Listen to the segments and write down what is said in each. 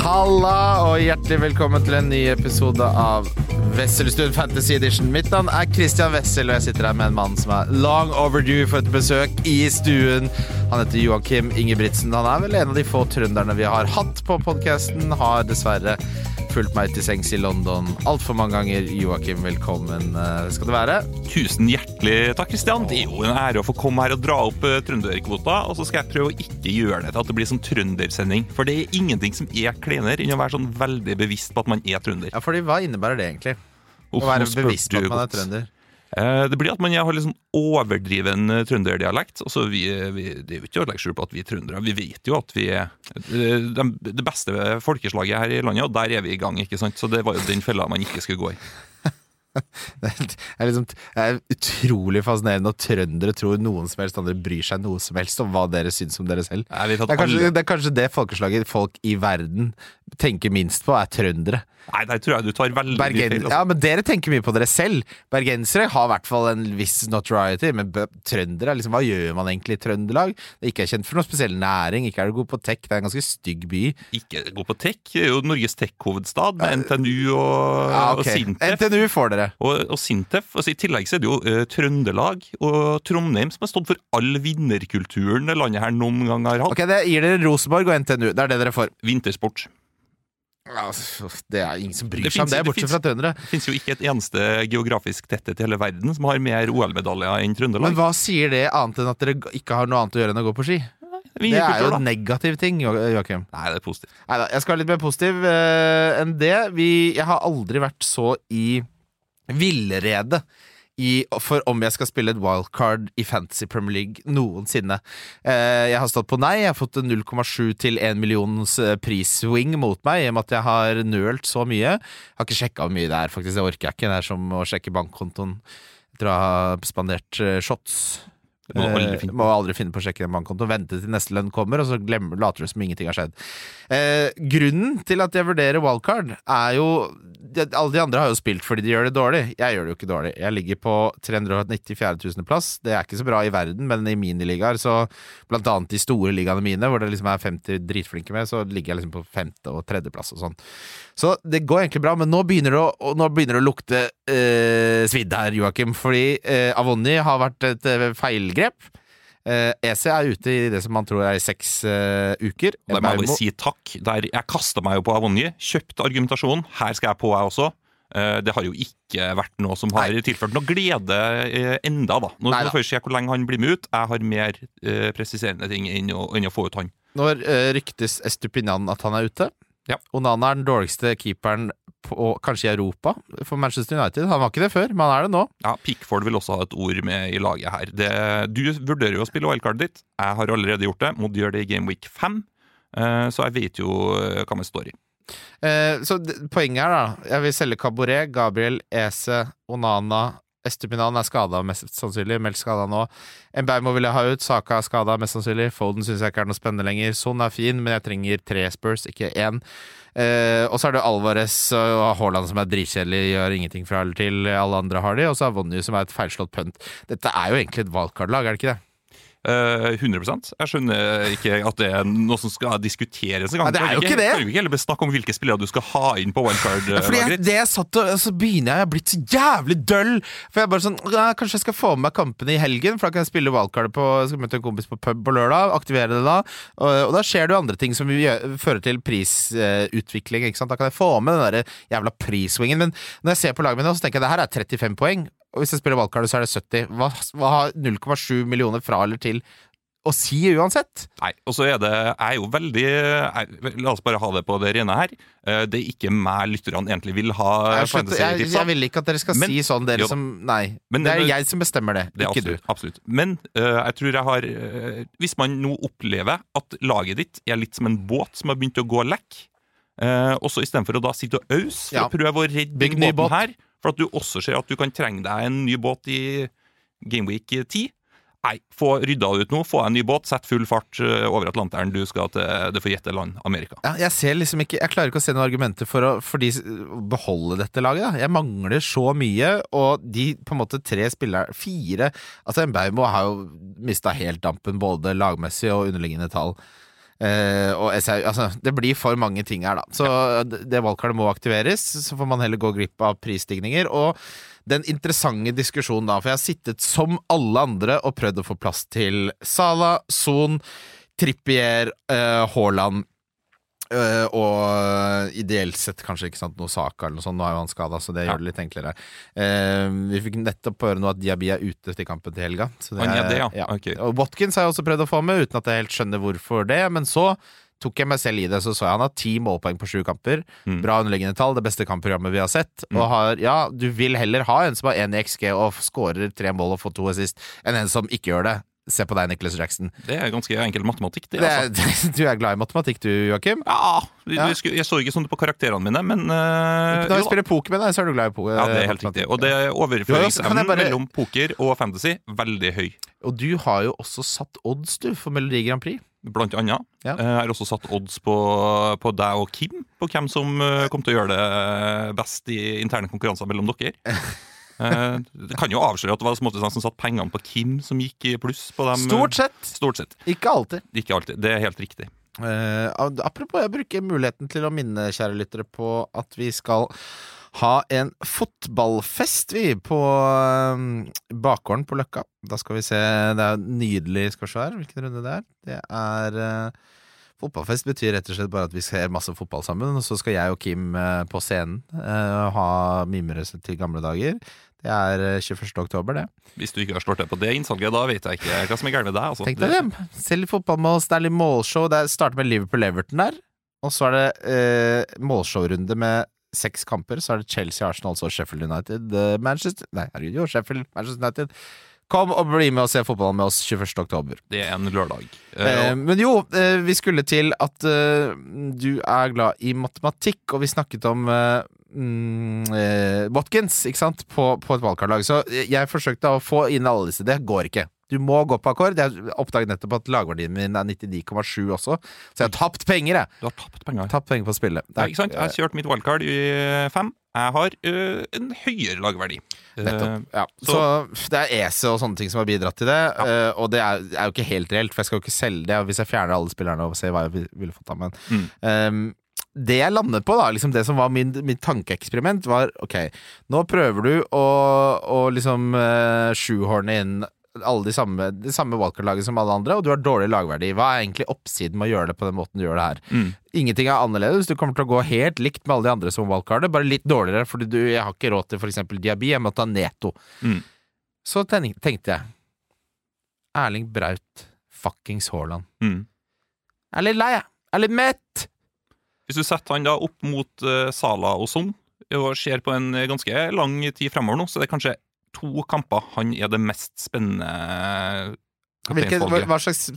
Halla og hjertelig velkommen til en ny episode av Wesselstuen Fantasy Edition. Mitt navn er Christian Wessel, og jeg sitter her med en mann som er long overdue for et besøk i stuen. Han heter Joakim Ingebrigtsen. Han er vel en av de få trønderne vi har hatt på podkasten. Har dessverre fulgt meg til sengs i London altfor mange ganger. Joakim, velkommen eh, skal du være. Tusen hjertelig takk, Kristian. Det er jo en ære å få komme her og dra opp uh, trønderkvota. Og så skal jeg prøve å ikke gjøre det til at det blir sånn trøndersending. For det er ingenting som er kleinere enn å være sånn veldig bevisst på at man er trønder. Ja, fordi hva innebærer det egentlig? Uff, Å være bevisst på at man er trønder? Eh, Det blir at man har litt sånn overdriven eh, trønderdialekt. Altså, vi, vi, det er jo ikke å legge skjul på at vi er trøndere. Vi vet jo at vi er eh, det beste folkeslaget her i landet, og der er vi i gang. ikke sant? Så det var jo den fella man ikke skulle gå i. Det er, liksom, det er utrolig fascinerende at trøndere tror noen som helst andre bryr seg noe som helst om hva dere syns om dere selv. Jeg vet Det er, kanskje, det er kanskje det folkeslaget folk i verden tenker minst på, er trøndere. Nei, der tror jeg du tar veldig mye Bergen, feil. altså. ja, men Dere tenker mye på dere selv. Bergensere har i hvert fall en viss notoriety, men trøndere liksom, Hva gjør man egentlig i Trøndelag? Det er ikke er kjent for noen spesiell næring, ikke er det god på tech, det er en ganske stygg by. Ikke god på tech. Det er jo Norges tech-hovedstad med NTNU og, Ja, okay. og Sintef. NTNU får dere. Og, og Sintef, altså I tillegg så er det jo uh, Trøndelag og Trondheim som har stått for all vinnerkulturen det landet her noen gang har hatt. Ok, Det gir dere Rosenborg og NTNU. Det er det dere får. Vintersport. Altså, det er ingen som bryr Det seg om det, det bortsett finnes- fra trøndere. Det finnes jo ikke et eneste geografisk tetthet i hele verden som har mer OL-medaljer enn Trøndelag. Men hva sier det annet enn at dere ikke har noe annet å gjøre enn å gå på ski? Det er jo en negativ ting, Jo- Joakim. Nei, det er positivt. Neida, jeg skal være litt mer positiv uh, enn det. Vi, jeg har aldri vært så i villrede i, for om jeg skal spille et wildcard i Fantasy Premier League noensinne. Eh, jeg har stått på nei. Jeg har fått 0,7 til 1 millions eh, prisswing mot meg, i og med at jeg har nølt så mye. Jeg har ikke sjekka hvor mye det er, faktisk. Det orker jeg ikke. Det er som å sjekke bankkontoen etter å ha spandert eh, shots. Det må du aldri Eh, finne på. må aldri finne på å sjekke en bankkonto. Vente til neste lønn kommer, og så glemmer, later du som ingenting har skjedd. Eh, grunnen til at jeg vurderer wildcard, er jo Alle de andre har jo spilt fordi de gjør det dårlig. Jeg gjør det jo ikke dårlig. Jeg ligger på 394 000. plass. Det er ikke så bra i verden, men i miniligaer, så blant annet de store ligaene mine, hvor det liksom er 50 dritflinke med, så ligger jeg liksom på femte- og tredjeplass og sånn. Så det går egentlig bra, men nå begynner det å, nå begynner det å lukte eh, svidd her, Joakim. Fordi eh, Avonni har vært et eh, feilgrep. Eh, EC er ute i det som man tror er i seks eh, uker. Da må jeg bare si takk. Der jeg kasta meg jo på Avonni. kjøpte argumentasjonen. Her skal jeg på, jeg også. Eh, Det har jo ikke vært noe som har tilført noe glede eh, enda, da. Nå Nei skal vi først se hvor lenge han blir med ut. Jeg har mer presiserende ting enn å, enn å få ut han. Når ryktes Estupinan at han er ute. Ja. Onana er den dårligste keeperen på, kanskje i Europa for Manchester United. Han var ikke det før, men han er det nå. Ja, Pickford vil også ha et ord med i laget her. Det, du vurderer jo å spille wildcardet ditt. Jeg har allerede gjort det. Må gjøre det i Game Week 5. Eh, Så jeg vet jo eh, hva man står i. Eh, så poenget er da Jeg vil selge Caboret, Gabriel, Ese, Onana Estupinan er skada, mest sannsynlig. Meldt skada nå. Mbaumo vil jeg ha ut. Saka er skada, mest sannsynlig. Foden syns jeg ikke er noe spennende lenger. Son er fin, men jeg trenger tre Spurs, ikke én. Eh, og så er det Alvarez og Haaland som er dritkjedelig, gjør ingenting fra eller til. Alle andre har de. Og så er Vonny som er et feilslått punt. Dette er jo egentlig et wildcard-lag, er det ikke det? Eh, 100 Jeg skjønner ikke at det er noe som skal diskuteres engang. Det er jo ikke det. Kan vi ikke heller snakke om hvilke spillere du skal ha inn på jeg, wildcard-laget det jeg satt og Så begynner jeg, jeg har blitt så jævlig døll. For jeg er bare sånn ja, Kanskje jeg skal få med meg kampene i helgen, for da kan jeg spille wildcard på skal møte en kompis på pub på lørdag. Aktivere det da. Og, og da skjer det jo andre ting som fører til prisutvikling. ikke sant? Da kan jeg få med den der jævla prisswingen. Men når jeg ser på laget mitt nå, så tenker jeg det her er 35 poeng. Og hvis jeg spiller valgkart, så er det 70. Hva, hva har 0,7 millioner fra eller til å si uansett? Nei, og så er det Jeg er jo veldig jeg, La oss bare ha det på det rene her. Eh, Det er ikke meg lytterne egentlig vil ha Jeg, skjønte, jeg, jeg vil ikke at dere skal Men- si sånn, dere jo som Nei. Men- det er jeg som bestemmer det, Det ikke ikke du. absolutt, absolutt. Men uh, jeg tror jeg har uh, Hvis man nå opplever at laget ditt er litt som en båt som har begynt å gå lekk, uh, og så istedenfor å da sitte og ause for Ja. å prøve å redde den båten båt. her, For at du også ser at du kan trenge deg en ny båt i Gameweek 10. Nei, få rydda det ut nå, få deg en ny båt, sett full fart eh, over Atlanteren. Du skal til det forjette land, Amerika. Ja, jeg ser liksom ikke Jeg klarer ikke å se noen argumenter for å, for de, beholde dette laget. Da. Jeg mangler så mye, og de på en måte tre spillere Fire Altså, Mbaumo har jo mista helt dampen, både lagmessig og underliggende tall. Eh, og SAU Altså, det blir for mange ting her, da. Så det, det valgkartet må aktiveres. Så får man heller gå glipp av prisstigninger. Og den interessante diskusjonen da, for jeg har sittet som alle andre og prøvd å få plass til Sala, Son, Trippier, eh, Haaland. Eh, og ideelt sett kanskje ikke sant, noe Saka eller noe sånt. Nå er jo han skada, så det Ja. gjør det litt enklere. Uh, vi fikk nettopp høre nå at Diaby er ute til kampen til helga. Så Han er det, ja. Okay. Og Watkins har jeg også prøvd å få med, uten at jeg helt skjønner hvorfor det. Men så tok jeg meg selv i det, så så jeg han har ti målpoeng på sju kamper. Mm. Bra underliggende tall, det beste kampprogrammet vi har sett. Og har, ja, du vil heller ha en som har én i XG og skårer tre mål og får to assist, enn en som ikke gjør det. Se på deg, Nicholas Jackson. Det er ganske enkel matematikk, det. Det altså. du er glad i matematikk du, Joakim? Ja, Ja. Jeg så ikke sånn på karakterene mine, men uh, Når vi spiller poker med deg, så er du glad i poker. Ja, det er helt riktig. Og det er overføringsevnen bare- mellom poker og fantasy veldig høy. Og du har jo også satt odds, du, for Melodi Grand Prix. Blant annet. Ja. Eh, Jeg har også satt odds på, på deg og Kim, på hvem som eh, kom til å gjøre det best i interne konkurranser mellom dere. Eh, Det kan jo avsløre at det var sånn som satt pengene på Kim som gikk i pluss på dem. Stort sett. Stort sett. Ikke alltid. Ikke alltid. Det er helt riktig. Uh, apropos, jeg bruker muligheten til å minne kjære lyttere på at vi skal ha en fotballfest, vi, på um, bakgården på Løkka. Da skal vi se Det er nydelig, her, hvilken runde det er. Det er uh, Fotballfest betyr rett og slett bare at vi ser masse fotball sammen, og så skal jeg og Kim uh, på scenen uh, ha mimre til gamle dager. Det er eh, 21. oktober, det. Hvis du ikke har slått deg på det innsalget, da vet jeg ikke hva som er galt med deg. Altså. Tenk deg det. Selv fotball med oss. Det er litt målshow. Det er- starter med Liverpool-Everton der. Og så er det eh, målshowrunde med seks kamper. Så er det Chelsea, Arsenal, så Sheffield United, eh, Manchester Nei, herregud, jo, Sheffield, Manchester United. Kom og bli med og se fotball med oss 21. oktober. Det er en lørdag. Eh, Eh, men jo, eh, vi skulle til at eh, du er glad i matematikk, og vi snakket om eh, mm, eh, Watkins, ikke sant, på, på et valgkartlag. Så jeg forsøkte å få inn alle disse. Det går ikke. Du må gå på akkord. Jeg oppdaget nettopp at lagverdien min er 99,7 også, så jeg har tapt penger, jeg. Du har tapt penger. Tapt penger på spillet. Ja, ikke sant? Jeg har kjørt mitt wildcard i fem. Jeg har ø, en høyere lagverdi. Nettopp. Ja. Så, så- det er ESE og sånne ting som har bidratt til det. eh, og det er, er jo ikke helt reelt, for jeg skal jo ikke selge det hvis jeg fjerner alle spillerne og ser hva jeg ville fått av. Men Mm. ehm, det jeg landet på, da, liksom det som var min, mitt tankeeksperiment, var ok, nå prøver du å, å liksom uh, shoehorne inn alle de samme, de samme wildcard-laget som alle andre, og du har dårlig lagverdi. Hva er egentlig oppsiden med å gjøre det på den måten du gjør det her? Mm. Ingenting er annerledes. Du kommer til å gå helt likt med alle de andre som wildcarder, bare litt dårligere, fordi du, jeg har ikke råd til f.eks. Diaby, jeg må ta Neto. Mm. Så ten- tenkte jeg Erling Braut fuckings Haaland. Mm. Jeg er litt lei, jeg. Jeg er litt mett. Hvis du setter han da opp mot uh, Sala og Son, og ser på en ganske lang tid fremover nå, så er det kanskje to kamper han er det mest spennende Hvilke, hva, hva slags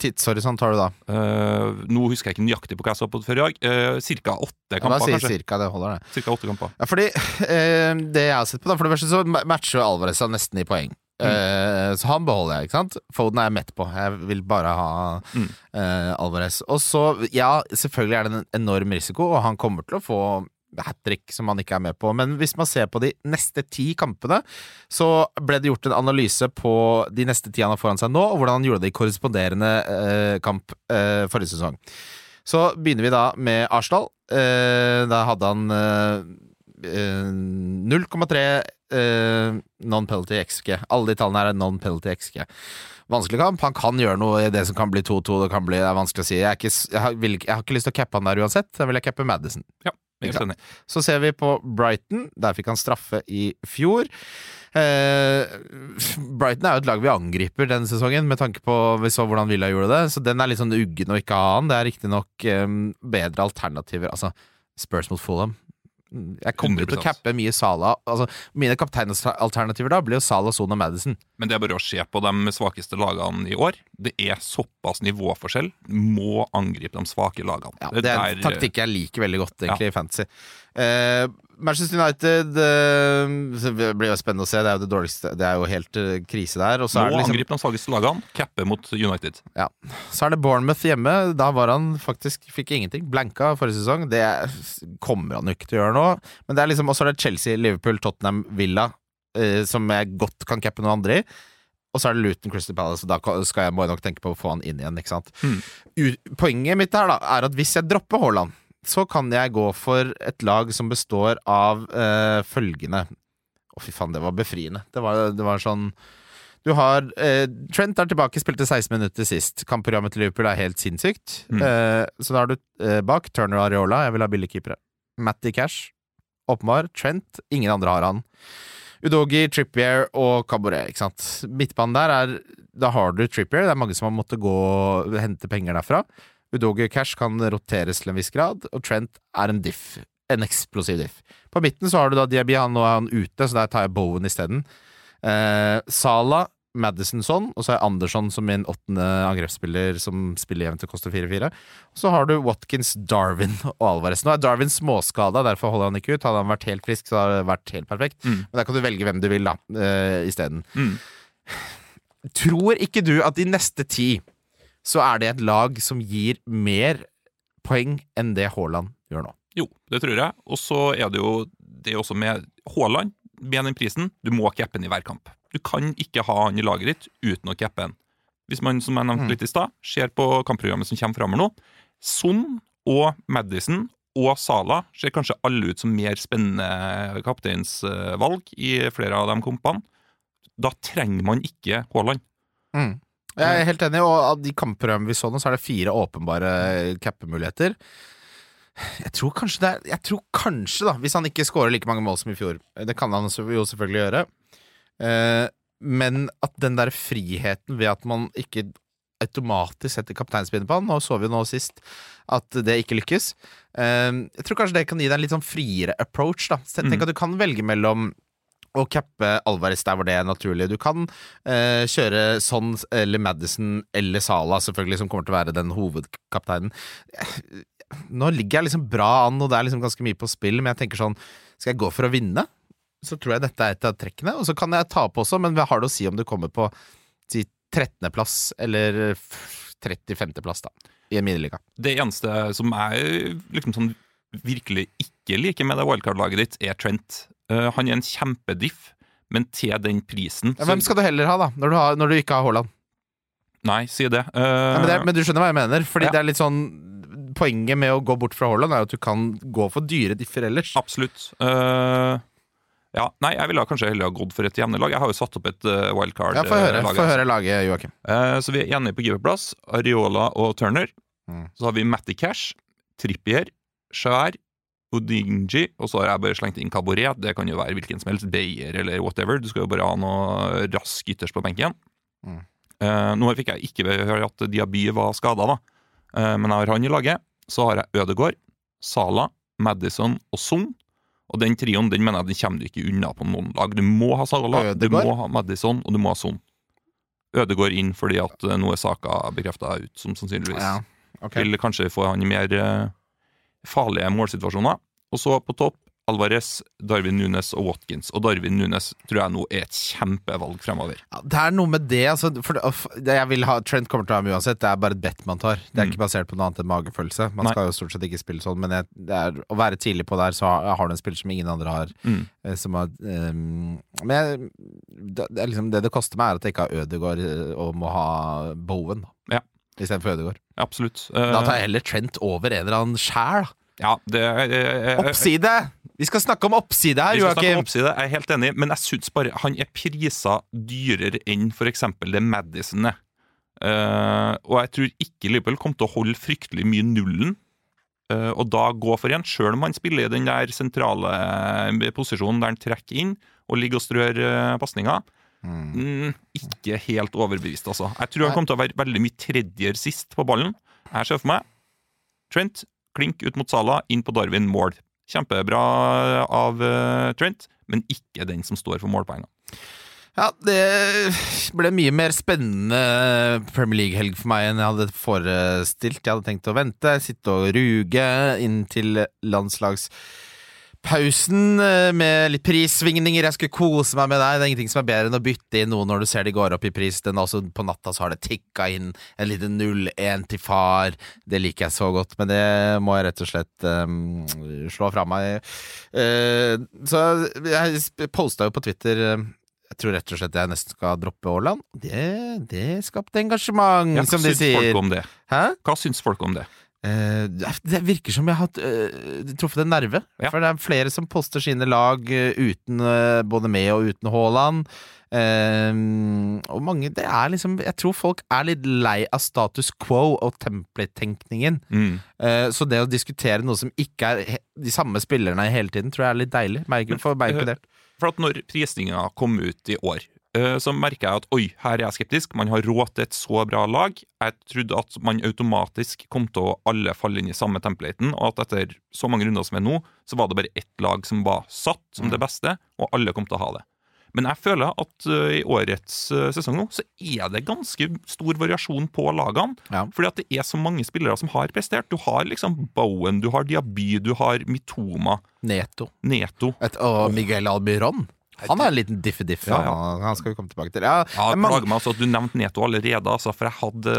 tidshorisont har du da? Uh, nå husker jeg ikke nøyaktig på hva jeg så på før i dag. Uh, cirka åtte kamper, Ja, da sier kanskje. cirka det holder, det. Cirka åtte kamper. Ja, fordi uh, det jeg har sett på, da For det første så matcher Alvarez nesten i poeng. Eh, så han beholder jeg, ikke sant? Foden er jeg mett på. Jeg vil bare ha Mm. uh, Alvarez. Og så, ja, selvfølgelig er det en enorm risiko, og han kommer til å få hat trick som han ikke er med på. Men hvis man ser på de neste ti kampene, så ble det gjort en analyse på de neste ti han har foran seg nå, og hvordan han gjorde det i korresponderende uh, kamp uh, forrige sesong. Så begynner vi da med Arsenal. Da hadde han eh, eh, 0,3 eh, non-penalty XG. Alle de tallene her er non-penalty XG. Vanskelig kamp. Han kan gjøre noe i det som kan bli 2-2. Det kan bli, det er vanskelig å si. Jeg, er ikke, jeg, har, vil, ikke- jeg har ikke lyst til å cappe han der uansett. Da vil jeg cappe Madison. Ja. Så ser vi på Brighton. Der fikk han straffe i fjor. Eh, Brighton er jo et lag vi angriper denne sesongen, med tanke på vi så hvordan Villa gjorde det. Så den er litt sånn uggen å ikke ha han. Det er riktignok um, bedre alternativer. Altså Spurs mot Fulham. Jeg kommer til å cappe mye Sala. Altså, mine kapteinalternativer da blir jo Sala, Son og Madison. Men det er bare å se på de svakeste lagene i år. Det er såpass nivåforskjell. Må angripe de svake lagene. Ja, det er en taktikk jeg liker veldig godt, egentlig, i fantasy. Uh, Manchester United uh, Det blir jo spennende å se. Det er jo det dårligste Det er jo helt uh, krise der. Og så Nå er det liksom angripe de svakeste lagene. Cappe mot United. Ja. Så er det Bournemouth hjemme. Da var han faktisk Fikk ingenting. Blanka forrige sesong. Det kommer han jo ikke til å gjøre nå. Men det er liksom Og så er det Chelsea, Liverpool, Tottenham, Villa, eh, som jeg godt kan cappe noen andre i. Og så er det Luton Crystal Palace, og da skal jeg, må jeg nok tenke på å få han inn igjen. ikke sant? Mm. Poenget mitt her da er at hvis jeg dropper Haaland, så kan jeg gå for et lag som består av eh, følgende Å, fy faen, det var befriende. Det var, det var sånn du har eh, Trent er tilbake, spilte 16 minutter sist. Kampprogrammet til Liverpool er helt sinnssykt. Mm. Eh, så da har du eh, bak Turner og Areola. Jeg vil ha billigkeepere. Matty Cash. Åpenbar. Trent. Ingen andre har han. Udogi, Trippier og Cabaret, ikke sant. Midtbanen der er Da har du Trippier. Det er mange som har måttet gå og hente penger derfra. Udogi og Cash kan roteres til en viss grad, og Trent er en diff. En eksplosiv diff. På midten så har du da Diaby, han nå er han ute, så der tar jeg Bowen isteden. Eh, Sala, Madison sånn, og så er Andersson som min åttende angrepsspiller som spiller jevnt og koster 4-4. Og så har du Watkins, Darwin og Alvarez. Nå er Darwin småskada, derfor holder han ikke ut. Hadde han vært helt frisk, så hadde det vært helt perfekt. Mm. Men der kan du velge hvem du vil, da, uh, isteden. Mm. Tror ikke du at de neste ti så er det et lag som gir mer poeng enn det Haaland gjør nå? Jo, det tror jeg. Og så er det jo det er også med Haaland, med den prisen, du må cappe den i hver kamp. Du kan ikke ha han i laget ditt uten å cappe han. Hvis man, som jeg nevnte Mm. litt i sted, ser på kampprogrammet som kommer framover nå, Son og Madison og Sala ser kanskje alle ut som mer spennende kapteinsvalg i flere av de kampene. Da trenger man ikke Haaland. Mm. Jeg er helt enig, og av de kampprogrammene vi så nå, så er det fire åpenbare cappemuligheter. Jeg tror kanskje det er Jeg tror kanskje, da, hvis han ikke scorer like mange mål som i fjor Det kan han jo selvfølgelig gjøre. Eh, men at den der friheten ved at man ikke automatisk setter kapteinspinnet på han Nå så vi jo nå sist at det ikke lykkes. Eh, jeg tror kanskje det kan gi deg en litt sånn friere approach. da Tenk Mm. at du kan velge mellom å cappe Alvarez der hvor det er naturlig. Du kan eh, kjøre Son eller Madison eller Sala, selvfølgelig, som kommer til å være den hovedkapteinen. Nå ligger jeg liksom bra an, og det er liksom ganske mye på spill, men jeg tenker sånn Skal jeg gå for å vinne? Så tror jeg dette er et av trekkene, og så kan jeg ta på også, men hva har det å si om du kommer på si 13.-plass eller 35.-plass, da, i en miniliga? Det eneste som jeg liksom sånn virkelig ikke liker med det wildcard-laget ditt, er Trent. Uh, han er en kjempediff, men til den prisen Ja, hvem skal du heller ha, da, når du, har, når du ikke har Haaland? Nei, si det. Uh, Ja, men, det er, men du skjønner hva jeg mener? Fordi Ja. det er litt sånn Poenget med å gå bort fra Haaland er jo at du kan gå for dyre differ ellers. Absolutt. Eh, ja, nei, jeg ville kanskje heller ha gått for et jevnelag. Jeg har jo satt opp et uh, wildcard. Ja, Få høre, her. høre laget, Joakim. Uh, så vi er enige på giverplass. Areola og Turner. Mm. Så har vi Matty Cash, Trippier, Skjær, Odinji, og så har jeg bare slengt inn kaboret Det kan jo være hvilken som helst, Beyer eller whatever. Du skal jo bare ha noe rask ytterst på benken. Mm. Uh, nå fikk jeg ikke høre at Diaby var skada, da. uh, men jeg har han i laget. Så har jeg Ødegård, Sala, Madison og Son. Og den trioen den mener jeg den kommer du ikke unna på noen lag. Du må ha Sala, du må ha Madison, og du må ha Son. Ødegård inn fordi at eh, nå er saka bekrefta ut, som sannsynligvis Ja, okay. vil kanskje få han i mer eh, farlige målsituasjoner. Og så på topp Alvarez, Darwin Nunes og Watkins. Og Darwin Nunes tror jeg nå er et kjempevalg fremover. Ja, det er noe med det, altså. For det, jeg vil ha, Trent kommer til å ha ham uansett. Det er bare et bet man tar. Det er Mm. ikke basert på noe annet enn magefølelse. Man Nei. skal jo stort sett ikke spille sånn, men jeg, det er, å være tidlig på der, så har, har du en spiller som ingen andre har. Mm. eh, Som har um, men jeg, det, det, liksom, det det koster meg, er at jeg ikke har Ødegaard eh, og må ha Bowen da, Ja. istedenfor Ødegaard. Absolutt. Da tar jeg heller Trent over en eller annen sjæl. Ja, det er Oppside! Vi skal snakke om oppside her, Vi skal snakke Joakim. om oppside, jeg er helt enig, men jeg syns bare han er prisa dyrere enn f.eks. det Madison er. Uh, og jeg tror ikke Liverpool kommer til å holde fryktelig mye nullen. eh, og da gå for en, sjøl om han spiller i den der sentrale eh, posisjonen der han trekker inn og ligger og strør uh, pasninger. Mm, ikke helt overbevist, altså. Jeg tror han kommer til å være veldig mye tredjer sist på ballen. Jeg ser for meg Trent, klink ut mot Sala, inn på Darwin, mål. Kjempebra av eh, Trent, men ikke den som står for målpoengene. Ja, det ble mye mer spennende Premier League-helg for meg enn jeg hadde forestilt. Jeg hadde tenkt å vente, sitte og ruge inn til pausen eh, med litt prissvingninger. Jeg skulle kose meg med deg. Det er ingenting som er bedre enn å bytte inn noe når du ser de går opp i pris. Den også På natta så har det tikka inn en liten 0-1 til far. Det liker jeg så godt, men det må jeg rett og slett um, slå fra meg. Uh, så jeg posta jo på Twitter eh, jeg tror rett og slett jeg nesten skal droppe Aaland. Det, det skapte engasjement, Ja, hva som de syns folk om det? Hæ? Hva syns folk om det? Eh, det virker som jeg har eh, truffet en nerve. Ja. For det er flere som poster sine lag eh, uten både med og uten Haaland. Og mange Det er liksom Jeg tror folk er litt lei av status quo og template-tenkningen. Mm. Så det å diskutere noe som ikke er de samme spillerne hele tiden, tror jeg er litt deilig. Merker, for meg inkludert. For at når prisninga kom ut i år, så merker jeg at oi, her er jeg skeptisk. Man har råd til et så bra lag. Jeg trodde at man automatisk kom til å alle falle inn i samme templaten, og at etter så mange runder som er nå, så var det bare ett lag som var satt som Mm. det beste, og alle kom til å ha det. Men jeg føler at eh, i årets eh, sesong nå, så er det ganske stor variasjon på lagene. Ja. Fordi at det er så mange spillere som har prestert. Du har liksom Bowen, du har Diaby, du har Mitoma, Neto. Neto. Et, og Miguel Albiron. Han er en liten diffe-diff. Ja, ja. Han, skal vi komme tilbake til. Ja, Ja, mange- plager meg altså at du nevnte Neto allerede, altså, for jeg hadde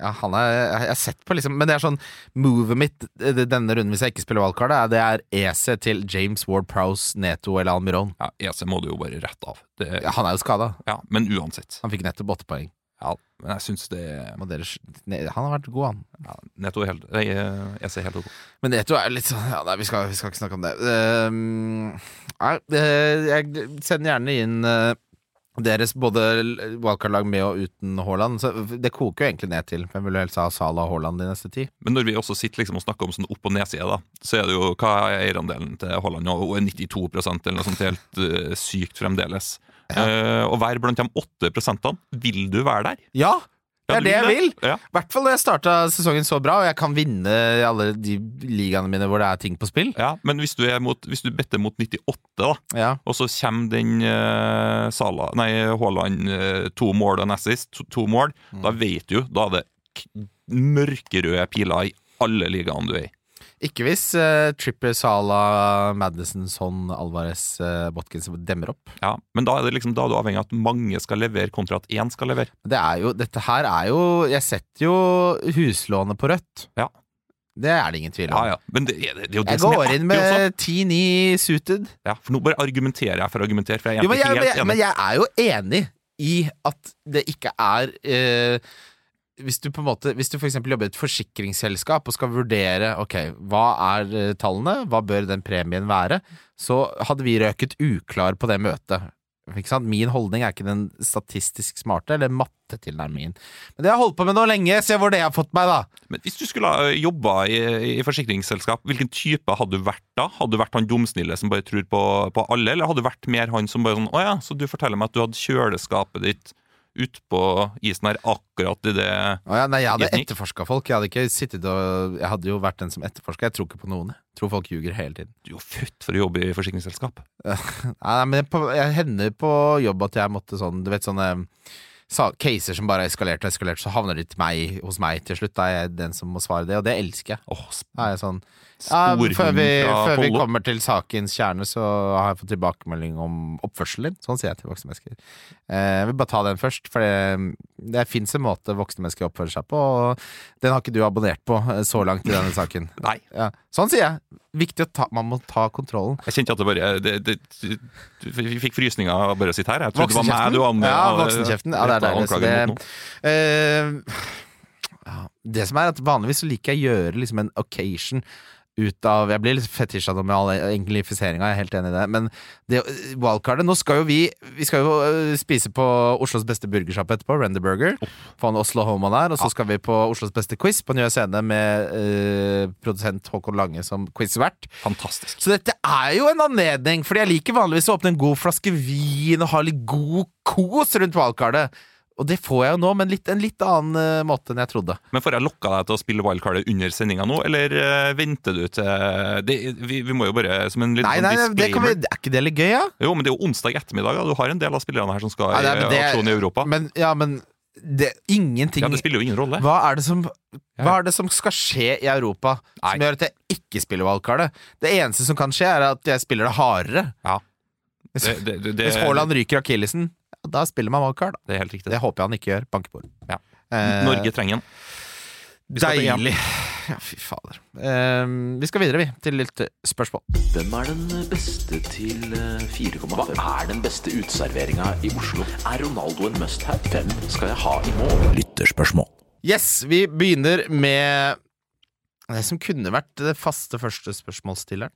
Ja, han er, jeg jeg har sett på liksom Men det er sånn Movet mitt eh, denne runden, hvis jeg ikke spiller wildcard, er- det er EC til James Ward Prowse, Neto eller Almiron. Ja, EC må du jo bare rette av. Det, Ja, han er jo skada. ja, men uansett. Han fikk nettopp åtte poeng. Ja, men jeg syns det Må dere, han har vært god, han. ja, Neto er helt, nei, jeg ser helt ok. Men Neto er litt sånn ja, Nei, vi skal, vi skal ikke snakke om det. Ehm, nei, uh, jeg sender gjerne inn uh, deres både wildcard-lag med og uten Haaland. Så det koker jo egentlig ned til hvem vil du helst ha Salah og Haaland de neste ti? Men når vi også sitter liksom og snakker om sånn opp- og nedside, da, så er det jo hva er eierandelen til Haaland er 92% eller noe sånt helt uh, sykt fremdeles. Eh, og være blant de 8 prosentene, vil du være der? Ja! Det er det jeg vil! Ja. I hvert fall når jeg starta sesongen så bra, og jeg kan vinne i alle de ligaene mine hvor det er ting på spill. ja, men hvis du, er mot, hvis du better mot 98, da, Ja, og så kommer den uh, Sala, nei, Haaland uh, to mål og en assist, to, to mål, da vet du, da er det mørkerøde piler i alle ligaene du er i. Ikke hvis uh, Tripper, Sala, Madison, Son, Alvarez, uh, Botkins demmer opp. Ja, men da er, det liksom, da er du avhengig av at mange skal levere kontra at én skal levere. Det er jo, dette her er jo Jeg setter jo huslånet på rødt. Ja. Det er det ingen tvil om. Ja, ja. Men det, det jo det Jeg går inn med 10-9 suited. Ja, for nå bare argumenterer jeg for å argumentere, for jeg er Jo, men, jeg, men, jeg, enig. men jeg er jo enig i at det ikke er eh, hvis du på en måte Hvis du eksempel jobber i et forsikringsselskap og skal vurdere Ok, hva er eh, tallene, hva bør den premien være, så hadde vi røket uklar på det møtet. Min holdning er ikke den statistisk smarte eller mattetilnærmingen. Men det har jeg holdt på med nå lenge, se hvor det har fått meg, da. Men hvis du skulle ha jobba i, i forsikringsselskap, hvilken type hadde du vært da? Hadde du vært han dumsnille som bare tror på, på alle, eller hadde du vært mer han som bare sånn Å ja, så du forteller meg at du hadde kjøleskapet ditt ute på isen her akkurat i det ja, nei, jeg hadde etterforska folk. Jeg hadde ikke sittet og Jeg hadde jo vært den som etterforska. Jeg tror ikke på noen. Jeg tror folk ljuger hele tiden. Du er jo født for å jobbe i forsikringsselskap. Nei, men på, jeg hender på jobb at jeg måtte sånn Du vet sånne caser som bare eskalerte eskalert og eskalert, så havner de til meg, hos meg til slutt. Da er jeg den som må svare det, og det elsker jeg. Oh, er jeg sånn ja, sporhund før, vi, før vi kommer til sakens kjerne, så har jeg fått tilbakemelding om oppførselen din. Sånn sier jeg til voksne mennesker. Eh, jeg vil bare ta den først, for det, det fins en måte voksne mennesker oppfører seg på, og den har ikke du abonnert på eh, så langt i denne saken. Nei. Ja. Sånn sier jeg. Viktig å ta Man må ta kontrollen. Jeg kjente at det bare det, det, du, Vi fikk frysninger av bare å sitte her. Jeg trodde det var meg du anmeldte. Ja, voksenkjeften. Ja, det er deilig. Så det, eh, ja, det som er at vanligvis så liker jeg å gjøre liksom en occasion ut av Jeg blir litt fetisja nå med all englifiseringa, jeg er helt enig i det. Men det, wildcardet Nå skal jo vi Vi skal jo øh, spise på Oslos beste burgersjappe etterpå, Render Burger. Få en Oslo Homa der. Og så skal vi på Oslos beste quiz på Nye Scene med øh, produsent Håkon Lange som quizvert. Fantastisk. Så dette er jo en anledning, fordi jeg liker vanligvis å åpne en god flaske vin og ha litt god kos rundt wildcardet. Og det får jeg jo nå, men litt, en litt annen uh, måte enn jeg trodde. Men får jeg lokka deg til å spille wildcardet under sendinga nå, eller uh, venter du til det, vi, vi må jo bare som en liten Nei, sånn nei, det kan vi, er ikke det litt gøy, ja? Jo, men det er jo onsdag ettermiddag, ja. Du har en del av spillerne her som skal Nei, i nei, det, i aksjon i Europa. Men, ja, men det, ingenting Ja, Det spiller jo ingen rolle. Hva er det som Hva er det som skal skje i Europa Nei. som gjør at jeg ikke spiller wildcardet? Det eneste som kan skje, er at jeg spiller det hardere. Ja. Det, det, det, hvis Haaland ryker akillesen, ja, da spiller man wildcard. Da. det er helt riktig. Det håper jeg han ikke gjør. Bankebord. på. Ja. Eh, Norge trenger EM. Deilig. Ja, fy fader. Eh, vi skal videre, vi, til litt eh, spørsmål. Hvem er den beste til eh, 4,5? Hva er den beste uteserveringa i Oslo? Er Ronaldo en must have? Hvem skal jeg ha i mål? Lytterspørsmål. Yes, vi begynner med det som kunne vært det faste første spørsmålsstilleren.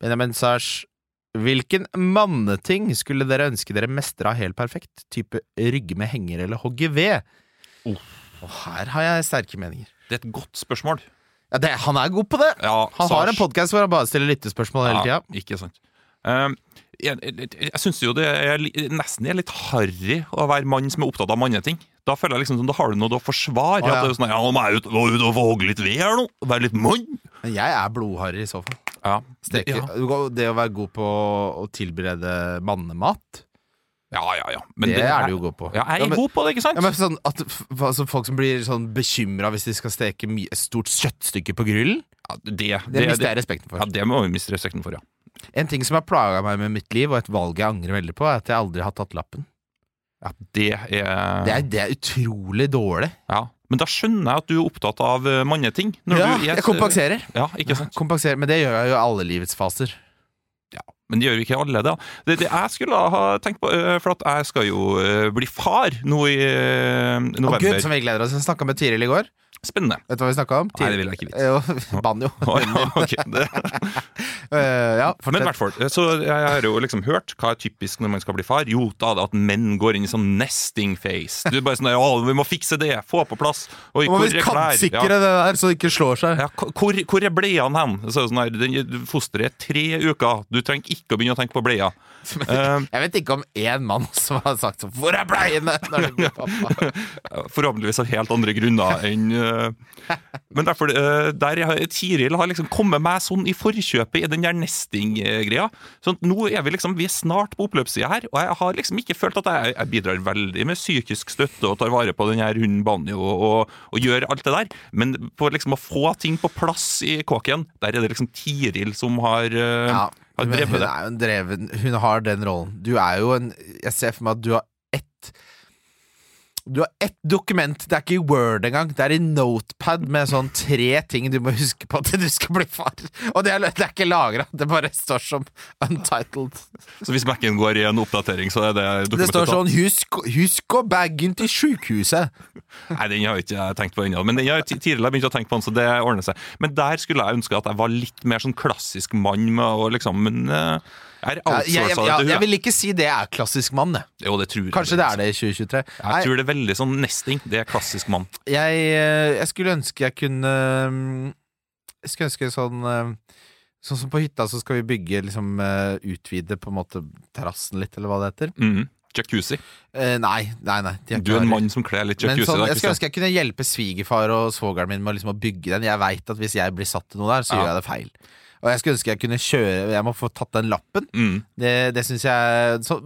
Benjamin Sars, hvilken manneting skulle dere ønske dere mestra helt perfekt? Type rygge med henger eller hogge ved? Oh. Og her har jeg sterke meninger. Det er et godt spørsmål. Ja, det, han er god på det! Ja, Han har en podkast hvor han bare stiller lyttespørsmål hele tida. Ja, ikke sant. Um, jeg jeg, jeg syns jo det er nesten er litt harry å være mann som er opptatt av manneting. Da føler jeg liksom som da har du noe å forsvare. Ah, ja. At det er sånn, ja, nå må jeg ut, ut og hogge litt ved her nå. Være litt mann. Men jeg er blodharry i så fall. Ja, Steke. ja. Det å være god på å tilberede mannemat, ja, ja, ja. det, er du jo god på. Ja, jeg er men- god på det, ikke sant? Ja, men sånn at altså Folk som blir sånn bekymra hvis de skal steke et stort kjøttstykke på grillen, Ja, det, det, det, mister jeg respekten for. ja, det må vi miste respekten for, ja. En ting som har plaga meg med mitt liv, og et valg jeg angrer veldig på, er at jeg aldri har tatt lappen. ja det er Det er, det er utrolig dårlig. Ja. Men da skjønner jeg at du er opptatt av eh, manneting. Ja, du jeg, jeg kompenserer. Ja, ikke sant? Kompenserer, Men det gjør jeg jo i alle livets faser. Ja, Men det gjør ikke alle, da. Det, det jeg skulle ha tenkt på, øh, for at jeg skal jo øh, bli far nå i november. Å gud, som vi gleder oss. Jeg snakka med Tiril i går. Spennende. Vet du hva vi snakka om? Nei, det vil jeg ikke vite. Jo, banjo. Ja, det. Eh, ja, Men i hvert fall, så jeg har jo liksom hørt hva er typisk når man skal bli far. Jo, da at menn går inn i sånn nesting face. Du er bare sånn å, vi må fikse det, få på plass. Oi, Må vi er klær? kantsikre det der, så det ikke slår seg. Ja, ja, hvor, hvor er bleiene hen? Så sånn her, fosteret er tre uker. Du trenger ikke å begynne å tenke på bleia. Eh, Jeg vet ikke om én mann som har sagt sånn 'Hvor er bleiene?' når du blir pappa. Forhåpentligvis av helt andre grunner enn eh, Men derfor, eh, der Tiril har liksom kommet meg sånn i forkjøpet i den der nesting-greia. Sånn nå er vi liksom, vi er snart på oppløpssida her, og jeg har liksom ikke følt at jeg, jeg bidrar veldig med psykisk støtte og tar vare på den her hunden Banjo og, og, og gjør alt det der. Men på liksom å få ting på plass i kåken, der er det liksom Tiril som har, eh, Ja, har men drevet hun det. er jo en dreven Hun har den rollen. Du er jo en Jeg ser for meg at du har Du har ett dokument, det er ikke i Word engang. Det er i Notepad med sånn tre ting du må huske på til du skal bli far. Og det er, det er ikke lagra, det bare står som untitled. Så hvis Mac-en går i en oppdatering, så er det dokumentet Det står sånn 'Husk, husk å bagen til sjukehuset'. Nei, den har jeg ikke tenkt på ennå. Men den har jeg tidligere begynt å tenke på den, så det ordner seg. Men der skulle jeg ønske at jeg var litt mer sånn klassisk mann med å liksom Men eh, jeg Ja, har jeg, jeg, til jeg vil ikke si det er klassisk mann, det. Jo, det tror jeg. Kanskje det er det i 2023. Jeg tror det er veldig sånn nesting. Det er klassisk mann. Jeg, eh, jeg skulle ønske jeg kunne mm, Jeg skulle ønske sånn eh, Sånn som på hytta, så skal vi bygge liksom eh, Utvide på en måte terrassen litt, eller hva det heter. Mhm. Jacuzzi. Eh, nei, nei, nei. de Du er en mann som kler litt jacuzzi. sånn, jeg skulle ønske jeg kunne hjelpe svigerfar og svogeren min med liksom å bygge den. Jeg veit at hvis jeg blir satt til noe der, så Ja. gjør jeg det feil. Og jeg skulle ønske jeg kunne kjøre Jeg må få tatt den lappen. Mm. Det, det syns jeg så,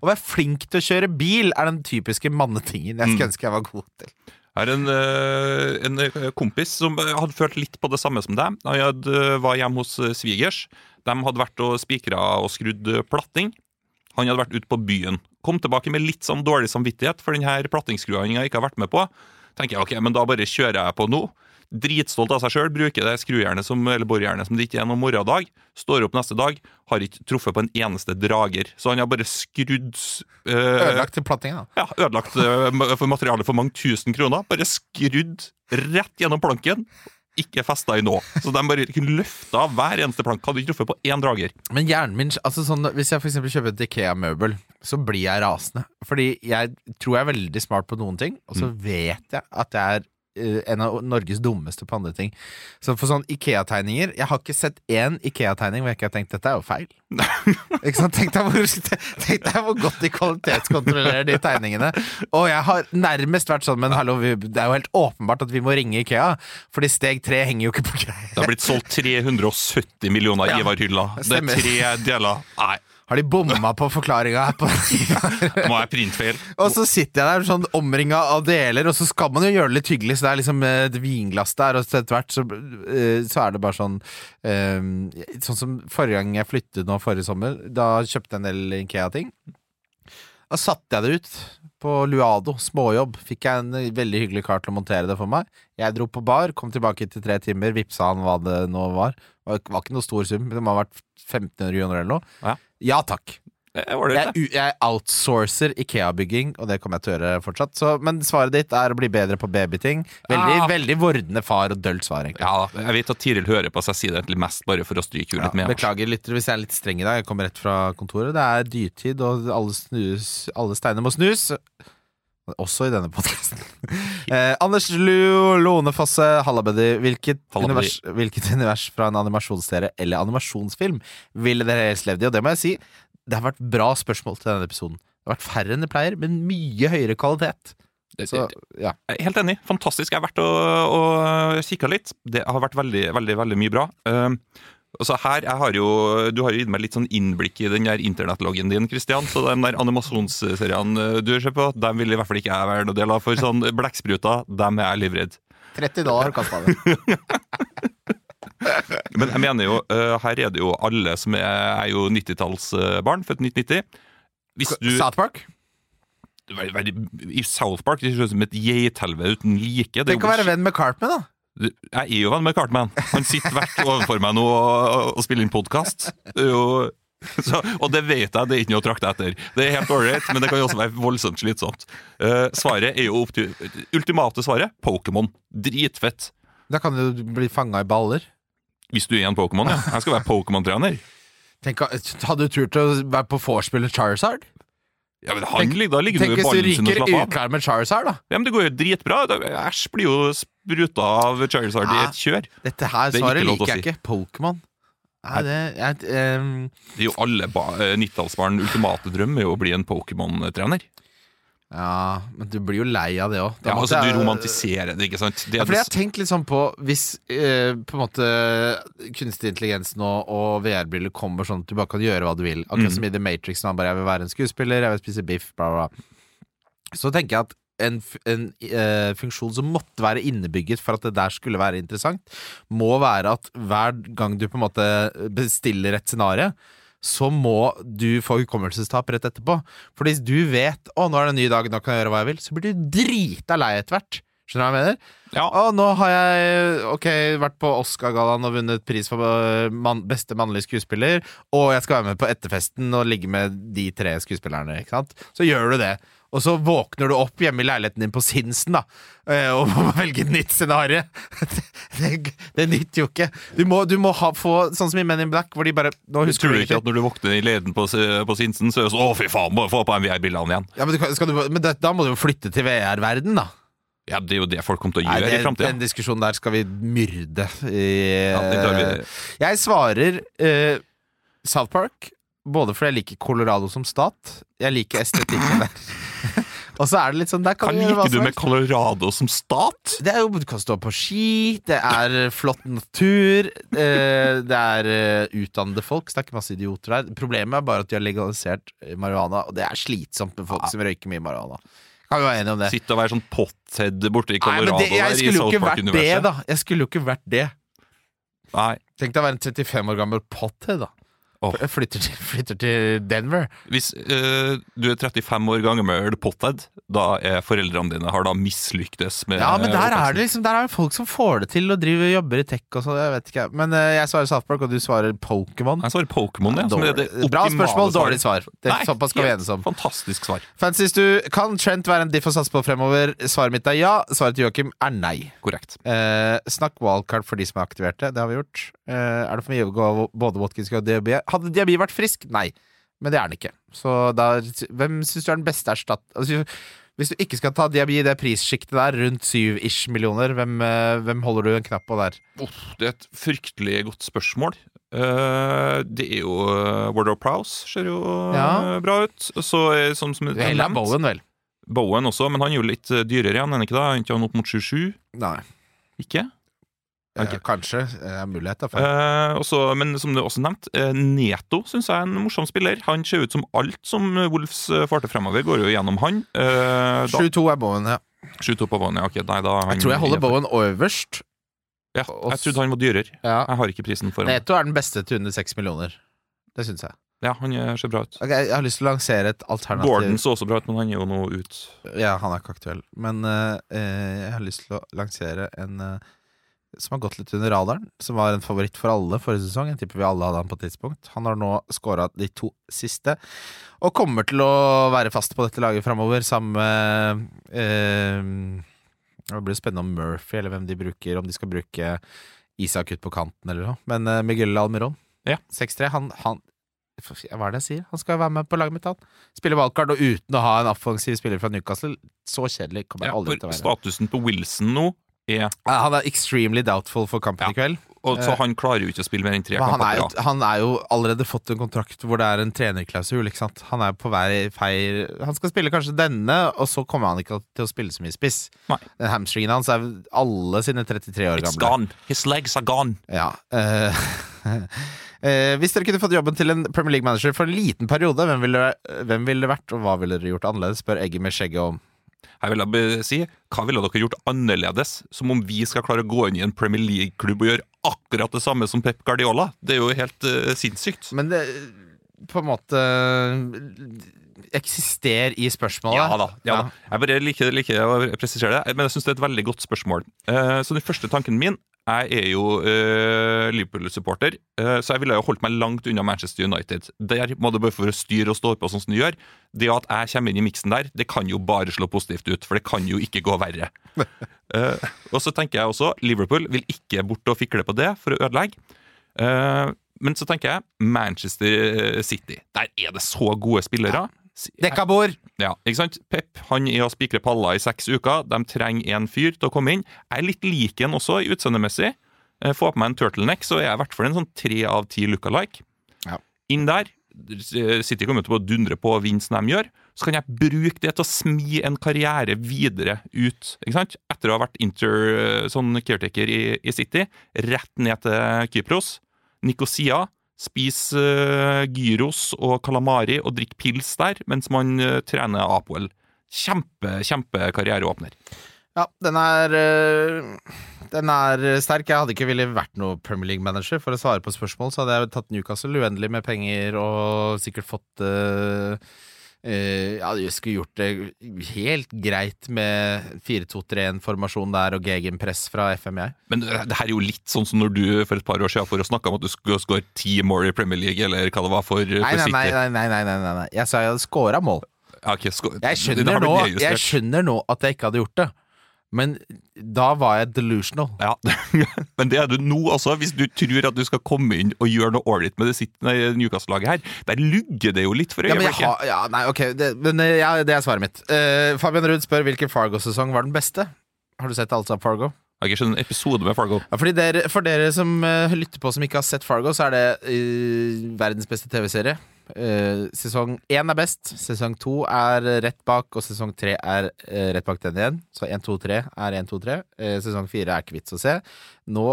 Å være flink til å kjøre bil er den typiske mannetingen jeg Mm. skulle ønske jeg var god til. Jeg har en, eh, en eh, kompis som hadde følt litt på det samme som deg. Han hadde, var hjemme hos eh, svigers. De hadde vært og spikra og skrudd eh, platting. Han hadde vært ute på byen. Kom tilbake med litt sånn dårlig samvittighet for denne her plattingskrua han ikke har vært med på. Tenker jeg, ok, men da bare kjører jeg på nå. Dritstolt av seg sjøl, bruker det skrujernet som, eller borjernet som det ikke er noen morgendag. Står opp neste dag, har ikke truffet på en eneste drager. Så han har bare skrudd øh, Ødelagt til plattinga. ja, ødelagt øh, for materialet for mange tusen kroner. Bare skrudd rett gjennom planken. Ikke festa i nå. Så de bare kunne løfta hver eneste plank. Hadde ikke truffet på én drager. Men hjernen min altså sånn, Hvis jeg eksempel kjøper et Ikea-møbel, så blir jeg rasende. Fordi jeg tror jeg er veldig smart på noen ting, og så vet jeg at jeg er en av Norges dummeste på andre ting. Så for sånn Ikea-tegninger Jeg har ikke sett én Ikea-tegning hvor jeg ikke har tenkt dette er jo feil. ikke sant? Tenk deg, hvor, tenk deg hvor godt de kvalitetskontrollerer de tegningene. Og jeg har nærmest vært sånn Men hallo, vi, det er jo helt åpenbart at vi må ringe Ikea, fordi steg tre henger jo ikke på greia. Det har blitt solgt 370 millioner Ja, Ivar-hyller. Det er tre deler. Nei. Har de bomma på forklaringa her? På Må jeg printfeil? og så sitter jeg der sånn omringa av deler, og så skal man jo gjøre det litt hyggelig, så det er liksom eh, et vinglass der, og så etter hvert så, eh, så er det bare sånn eh, Sånn som forrige gang jeg flyttet nå forrige sommer, da kjøpte jeg en del Ikea-ting. Da satte jeg det ut på Luado, småjobb. Fikk jeg en veldig hyggelig kar til å montere det for meg. Jeg dro på bar, kom tilbake etter tre timer, vippsa han hva det nå var. Det var ikke noe stor sum, det må ha vært 1500 kroner eller noe. Ja. Ja takk. Jeg, jeg outsourcer Ikea-bygging, og det kommer jeg til å gjøre fortsatt. Så, men svaret ditt er å bli bedre på babyting. Veldig, Ja. veldig vordende far og dølt svar, egentlig. Ja, jeg vet at Tiril hører på, så jeg sier det egentlig mest bare for å stryke henne litt med. Beklager lyttere hvis jeg er litt streng i dag. Jeg kommer rett fra kontoret. Det er dyrtid, og alle, snus, alle steiner må snus. Også i denne podkasten. eh, Anders Lu Lånefosse, hallabuddy. Hvilket, univers, hvilket univers fra en animasjonsserie eller animasjonsfilm ville dere helst levd i? Og det må jeg si, det har vært bra spørsmål til denne episoden. Det har vært færre enn det pleier, men mye høyere kvalitet. Så, ja. Helt enig. Fantastisk. Jeg har vært og, og kikka litt. Det har vært veldig, veldig veldig mye bra. Uh, og så her, jeg har jo, Du har jo gitt meg litt sånn innblikk i den der internettloggen din, Christian. Så de der animasjonsseriene uh, du ser på, dem vil i hvert fall ikke jeg være noe del av. For sånn blekkspruter, dem er jeg livredd. 30 dollar kasta det. Men jeg mener jo, uh, her er det jo alle som er, er jo 90-tallsbarn, født 1990. Hvis du South Park? I South Park det høres ut som et geithelvete uten like. Det Tenk å være venn med Cartman, da. Jeg er jo venn med Cartman. Han sitter hvert overfor meg nå og, og spiller inn podkast. Og det vet jeg, det er ikke noe å trakte etter. Det er helt ålreit, men det kan jo også være voldsomt slitsomt. Uh, svaret er jo opp til Ultimate svaret Pokémon. Dritfett. Da kan du bli fanga i baller. Hvis du er en Pokémon, ja. Jeg skal være Pokémon-trener. Hadde du turt å være på vorspiel med Charizard? Ja, men han, Tenk- da ligger Tenk du i hvis du ballen sin og ryker slapper av. uklar med Charizard, da. Ja, men det går jo dritbra. Da- Æsj blir jo spruta av Charizard i et kjør. Dette her Det er svaret lov til å liker jeg ikke. Pokémon. Nei, det jeg, ehm, Det er jo alle ba- eh, 90-tallsbarn ultimate drøm er jo å bli en Pokémon-trener. Ja, men du blir jo lei av det òg. Ja, altså, du romantiserer det, ikke sant? Det Ja, for jeg har tenkt litt sånn på Hvis eh, på en måte kunstig intelligens nå og VR-briller kommer sånn at du bare kan gjøre hva du vil, akkurat Mm. som i The Matrix, når han bare 'jeg vil være en skuespiller, jeg vil spise biff', bla, bla, bla. Så tenker jeg at en, en eh, funksjon som måtte være innebygget for at det der skulle være interessant, må være at hver gang du på en måte bestiller et scenario, så må du få hukommelsestap rett etterpå. For hvis du vet 'Å, nå er det en ny dag, nå kan jeg gjøre hva jeg vil', så blir du drita lei etter hvert. Skjønner du hva jeg mener? Ja. Å, nå har jeg ok, vært på Oscar-gallaen og vunnet pris for man, beste mannlige skuespiller, og jeg skal være med på etterfesten og ligge med de tre skuespillerne, ikke sant? Så gjør du det. Og så våkner du opp hjemme i leiligheten din på Sinsen, da, eh, og må velge et nytt scenario. Det, det, nytter jo ikke. Du må, du må ha, få sånn som i Men in Black, hvor de bare Nå husker Tror du ikke at når du våkner i leden på, på Sinsen, så er det sånn 'Å, fy faen, må få på en VR-brillene igjen'? Ja, men, du, men det, da må du jo flytte til VR-verden, da. Ja, det er jo det folk kommer til å Nei, gjøre det, i framtida. den diskusjonen der skal vi myrde i Ja, vi. Jeg svarer uh, South Park, både fordi jeg liker Colorado som stat. Jeg liker estetikken der. Og så er det litt sånn der kan, kan liker du med. Colorado som stat? Det er jo, Du kan stå på ski, det er flott natur, eh, det er eh, utdannede folk, så det er ikke masse idioter der. Problemet er bare at de har legalisert eh, marihuana, og det er slitsomt med folk som røyker mye marihuana. Kan vi være enige om det? Sitte og være sånn pothead borte i Colorado Nei, det, jeg der i skulle jo South ikke vært det, Park-universet. da. Jeg skulle jo ikke vært det. Nei. Tenk deg å være en 35 år gammel pothead, da. Jeg Flytter, til, flytter til Denver. Hvis uh, du er 35 år gammel pothead, da er foreldrene dine har da mislyktes med Ja, men der er det liksom Der er det folk som får det til og driver og jobber i tech og sånn. Jeg vet ikke. Men uh, jeg svarer South Park, og du svarer Pokémon. Jeg svarer Pokémon, ja. Som er det Bra spørsmål, dårlig svar. Det, er såpass skal vi enes om. Fantastisk svar. Francis, du, kan Trent være en diff å satse på fremover? Svaret mitt er ja. Svaret til Joakim er nei. Korrekt. Uh, snakk wildcard for de som er aktiverte. Det har vi gjort. Eh, er det for mye å gå både Watkins og Diaby? Hadde Diaby vært frisk? Nei. Men det er han ikke. Så der, hvem syns du er den beste erstatt... Altså, hvis du ikke skal ta Diaby i det prissjiktet der, rundt syv-ish millioner, hvem, eh, hvem holder du en knapp på der? Oh, det er et fryktelig godt spørsmål. Uh, det er jo uh, Ward of Prowse ser jo Ja. bra ut. Så sånn som det er Bowen, vel. Bowen også, men han er jo litt dyrere igjen, er han ikke da? Han opp mot 27? Nei. Ikke? Ok. Ja, kanskje. Eh, mulighet, for- Eh, også, men som du også nevnte, eh, Neto syns jeg er en morsom spiller. Han ser ut som alt som Wolves farter fremover, går jo gjennom han. Eh, da- 7-2 er Bowen, ja. 7-2 på Bowen, ja. Okay, nei, da han Jeg tror jeg holder Bowen øverst. Ja, jeg trodde han var dyrere. Ja. Jeg har ikke prisen for ham. Neto er den beste til under 6 millioner. Det syns jeg. Ja, han eh, ser bra ut. Okay, jeg har lyst til å lansere et alternativ Gordon så også bra ut, men han er jo nå ut. Ja, han er ikke aktuell. Men eh, eh, jeg har lyst til å lansere en eh, som har gått litt under radaren. Som var en favoritt for alle forrige sesong. Jeg tipper vi alle hadde han på et tidspunkt. Han har nå skåra de to siste, og kommer til å være fast på dette laget framover, sammen med eh, Det blir spennende om Murphy, eller hvem de bruker, om de skal bruke Isak ut på kanten eller noe. Men eh, Miguel Almiron, Ja. 6-3, han, han hva er det jeg sier? Han skal være med på laget mitt, han. Spille valgkart, og uten å ha en offensiv spiller fra Newcastle. Så kjedelig kommer jeg Ja, aldri til å være. statusen på Wilson nå Ja, Han er extremely doubtful for kampen Ja. i kveld. og, Så han klarer jo ikke å spille mer enn tre kamper. han, er jo, han er jo allerede fått en kontrakt hvor det er en trenerklausul. Ikke sant? Han er på vei feil Han skal spille kanskje denne, og så kommer han ikke til å spille så mye spiss. Nei. Den Hamstringen hans er alle sine 33 år It's gamle. gone. His legs are gone. Ja. Uh, eh, hvis dere kunne fått jobben til en Premier League-manager for en liten periode, hvem ville, hvem ville det vært, og hva ville dere gjort annerledes? Spør Egget med skjegget om. Jeg vil si, Hva ville dere gjort annerledes? Som om vi skal klare å gå inn i en Premier League-klubb og gjøre akkurat det samme som Pep Guardiola? Det er jo helt uh, sinnssykt. Men det på en måte eksisterer i spørsmålet. Ja da. ja da Jeg bare liker, liker å presisere det, men jeg syns det er et veldig godt spørsmål. Uh, så den første tanken min Jeg er jo eh, Liverpool-supporter, eh, så jeg ville jo holdt meg langt unna Manchester United. Der må det bare for å styre og stå på sånn som du gjør. Det at jeg kommer inn i miksen der, det kan jo bare slå positivt ut, for det kan jo ikke gå verre. Eh, og så tenker jeg også Liverpool vil ikke bort og fikle på det for å ødelegge. Eh, men så tenker jeg Manchester City. Der er det så gode spillere. Dekkabord! Ja, ikke sant? Pep han er å spikre paller i seks uker. De trenger en fyr til å komme inn. Jeg er litt lik ham også utseendemessig. Eh, Få på meg en turtleneck, så er jeg i hvert fall en sånn tre av ti lookalike. Ja. Inn der. City kommer til å dundre på og vinne som de gjør. Så kan jeg bruke det til å smi en karriere videre ut. ikke sant? Etter å ha vært inter, eh, sånn caretaker i, i City, rett ned til Kypros. Nikosia. Spis uh, gyros og calamari og drikk pils der mens man uh, trener Apoel. Kjempe, kjempe karriereåpner. Ja, den er uh, Den er sterk. Jeg hadde ikke ville vært noe Premier League-manager. For å svare på spørsmål så hadde jeg tatt Newcastle uendelig med penger og sikkert fått øh, Ja, de skulle gjort det helt greit med 4-2-3-1-formasjon der og gegenpress fra FM, jeg. Men det her er jo litt sånn som når du for et par år siden for å snakke om at du skulle skåre ti mål i Premier League, eller hva det var for, for Nei, nei, nei, nei, nei, nei, nei, nei, nei. Jeg sa jeg hadde scora mål. Okay, Jeg skjønner, nå, jeg skjønner nå at jeg ikke hadde gjort det. Men da var jeg delusional. Ja, Men det er du nå også, hvis du tror at du skal komme inn og gjøre noe ålreit med det Newcastle-laget her. Der lugger det jo litt for øyeblikket. Ja, ja, nei, ok, det, men eh, ja, det er svaret mitt. Uh, Fabian Ruud spør hvilken Fargo-sesong var den beste. Har du sett alt av Fargo? Jeg har ikke skjønt en episode med Fargo. Ja, dere, For dere som uh, lytter på som ikke har sett Fargo, så er det uh, verdens beste TV-serie. Eh, sesong én er best, sesong to er rett bak, og sesong tre er uh, rett bak den igjen. Så 1, 2, 3 er 1, 2, 3. Eh, sesong fire er ikke vits å se. Nå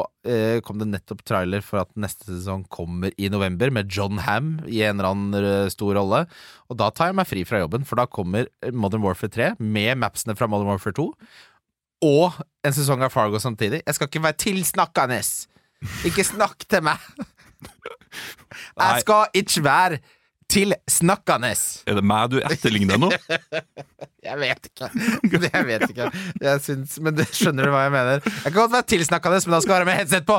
kom det nettopp trailer for at neste sesong kommer i november, med John Ham i en eller annen stor rolle. Og da tar jeg meg fri fra jobben, for da kommer Modern Warfare 3 med mapsene fra Modern Warfare 2 og en sesong av Fargo samtidig. Jeg skal ikke være tilsnakkende! Ikke snakk til meg! Jeg skal ikke være tilsnakkende! Er det meg du etterligner nå? Jeg vet ikke. Det jeg vet ikke. Jeg syns, men det, skjønner du hva jeg mener? Jeg kan godt være tilsnakkende, men da skal jeg være med headset på!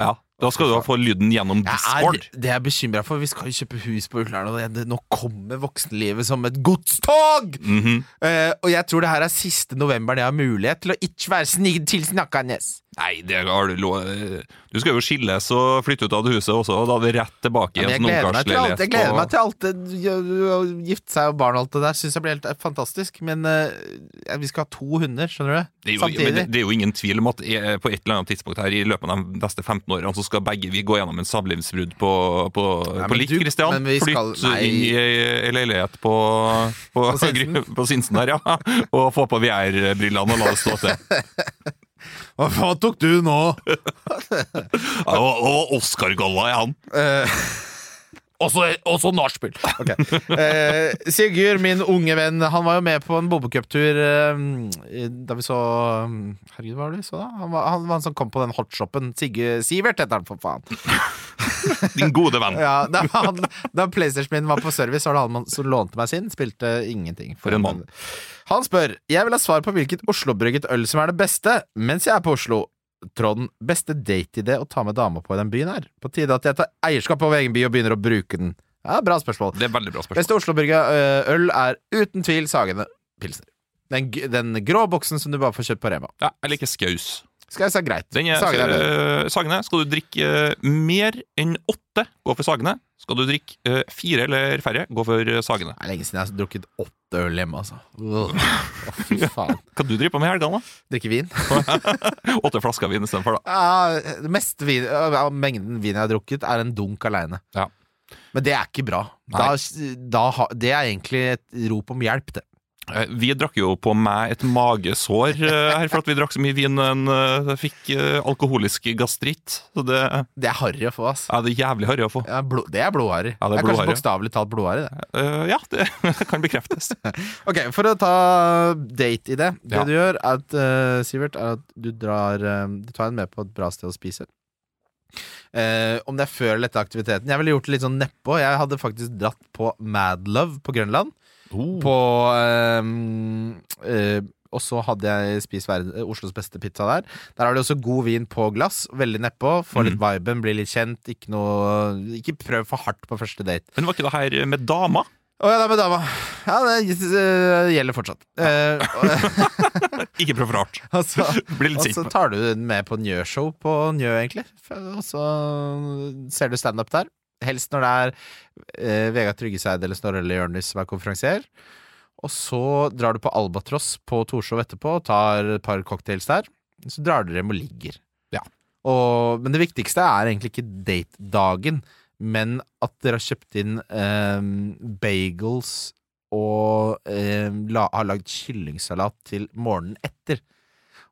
Ja, Da skal du få lyden gjennom Jeg Discord. er, det er jeg bekymra for. Vi skal jo kjøpe hus på Ullern, og det, nå kommer voksenlivet som et godstog! Mm -hmm. uh, og jeg tror det her er siste november jeg har mulighet til å ikke være snig tilsnakkende. Nei, det har du lov Du skal jo skilles og flytte ut av det huset også, og da er det rett tilbake i Ja, en jeg til ungkarsleilighet. Jeg gleder meg til alt det å gifte seg og barn og alt det der. Syns jeg blir helt eh, fantastisk. Men uh, vi skal ha to hunder, skjønner du. Det er, jo, Samtidig. det, er jo ingen tvil om at på et eller annet tidspunkt her i løpet av de neste 15 årene så skal begge vi gå gjennom en samlivsbrudd på, på, Nei, på likt, Kristian. Christian. men vi skal- Flytt nei. inn i ei leilighet på, på, På Sinsen. på Sinsen der, ja. Og få på VR-brillene og la det stå til. Hva faen tok du nå? Ja, og og Oscar-galla i han. Også, også nachspiel. Okay. Eh, Sigurd, min unge venn, han var jo med på en Bobokup-tur eh, da vi så Herregud, hva var det vi så da? Han var, han han som kom på den hotshopen. Sigurd Sivert heter han, for faen. Din gode venn. Ja, da, han, da PlayStation min var på service, var det han som lånte meg sin. Spilte ingenting. For en mann. Han spør Jeg vil ha svar på hvilket Oslo-brygget øl som er det beste mens jeg er på Oslo. Tråden beste date-idé å ta med dama på i den byen her. På tide at jeg tar eierskap over egen by og begynner å bruke den. Ja, Bra spørsmål. Det er veldig bra spørsmål. Beste Oslo-brygga øh, øl er uten tvil Sagene Pilsner. Den, den grå boksen som du bare får kjøpt på Rema. Ja, jeg liker skaus. Skal jeg si greit. Den er, Sagene bedre. eh, Sagene. Skal du drikke uh, mer enn åtte, gå for Sagene. Skal du drikke uh, fire eller færre, gå for Sagene. Det er lenge siden jeg har drukket åtte øl hjemme, altså. Ugh. Å, fy faen. Hva du driver på med i helgene, da? Drikke vin? Åtte flasker vin istedenfor, da. Ja, mest vin, av mengden vin jeg har drukket, er en dunk aleine. Ja. Men det er ikke bra. Da, da, det er egentlig et rop om hjelp, det. Eh, Vi drakk jo på meg et magesår eh, her for at vi drakk så mye vin en eh, fikk alkoholisk gastritt. Så det, Det er harry å få, ass. det er jævlig harry å få. Ja, blod, det er blodharry. Ja, det er kanskje bokstavelig talt blodharry, det. Uh, ja, det kan bekreftes. Ok, For å ta date i det. Det Ja. du gjør, er at, uh, Sivert, er at du drar Du tar henne med på et bra sted å spise. Uh, om det er før eller etter aktiviteten. Jeg ville gjort det litt sånn nedpå. Jeg hadde faktisk dratt på Madlove på Grønland. På ehm, eh, Og så hadde jeg spist verden, Oslos beste pizza der. Der har de også god vin på glass. Veldig nedpå. Få litt viben, bli litt kjent. Ikke noe Ikke prøv for hardt på første date. Men var ikke det her med dama? Å ja, det er med dama. Ja, det uh, gjelder fortsatt. Uh, Ikke prøv for hardt. og så, litt sint. og så tar du den med på Njø-show på Njø, egentlig. Og så ser du standup der. Helst når det er eh, Vegard Tryggeseid eller Snorre Jonis som er konferansier. Og så drar du på Albatross på Torshov etterpå, og tar et par cocktails der. Så drar dere hjem og ligger. Ja. Og, men det viktigste er egentlig ikke date-dagen, men at dere har kjøpt inn eh, bagels og eh, la, har lagd kyllingsalat til morgenen etter.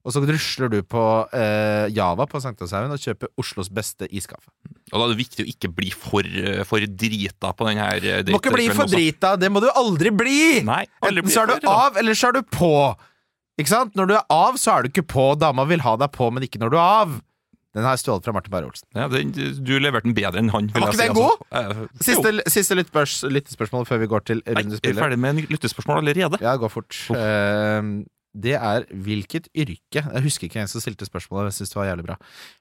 Og så rusler du på eh, Java på Sankthanshaugen og kjøper Oslos beste iskaffe. Og da er det viktig å ikke bli for, eh, for drita på den her eh, Du må ikke bli for drita! Det må du aldri bli! Nei, aldri Enten så er du av, eller så er du på. Ikke sant? Når du er av, så er du ikke på. Dama vil ha deg på, men ikke når du er av. Den har jeg stjålet fra Martin Beyer-Olsen. Ja, den, du leverte den bedre enn han. vil Var jeg ikke si, den altså. Eh, Siste, siste lyttespørsmål før vi går til Nei, er vi ferdig med lyttespørsmål allerede? Ja, gå fort. Eh, det er hvilket yrke Jeg husker ikke hvem som stilte spørsmålet, jeg syns det var jævlig bra.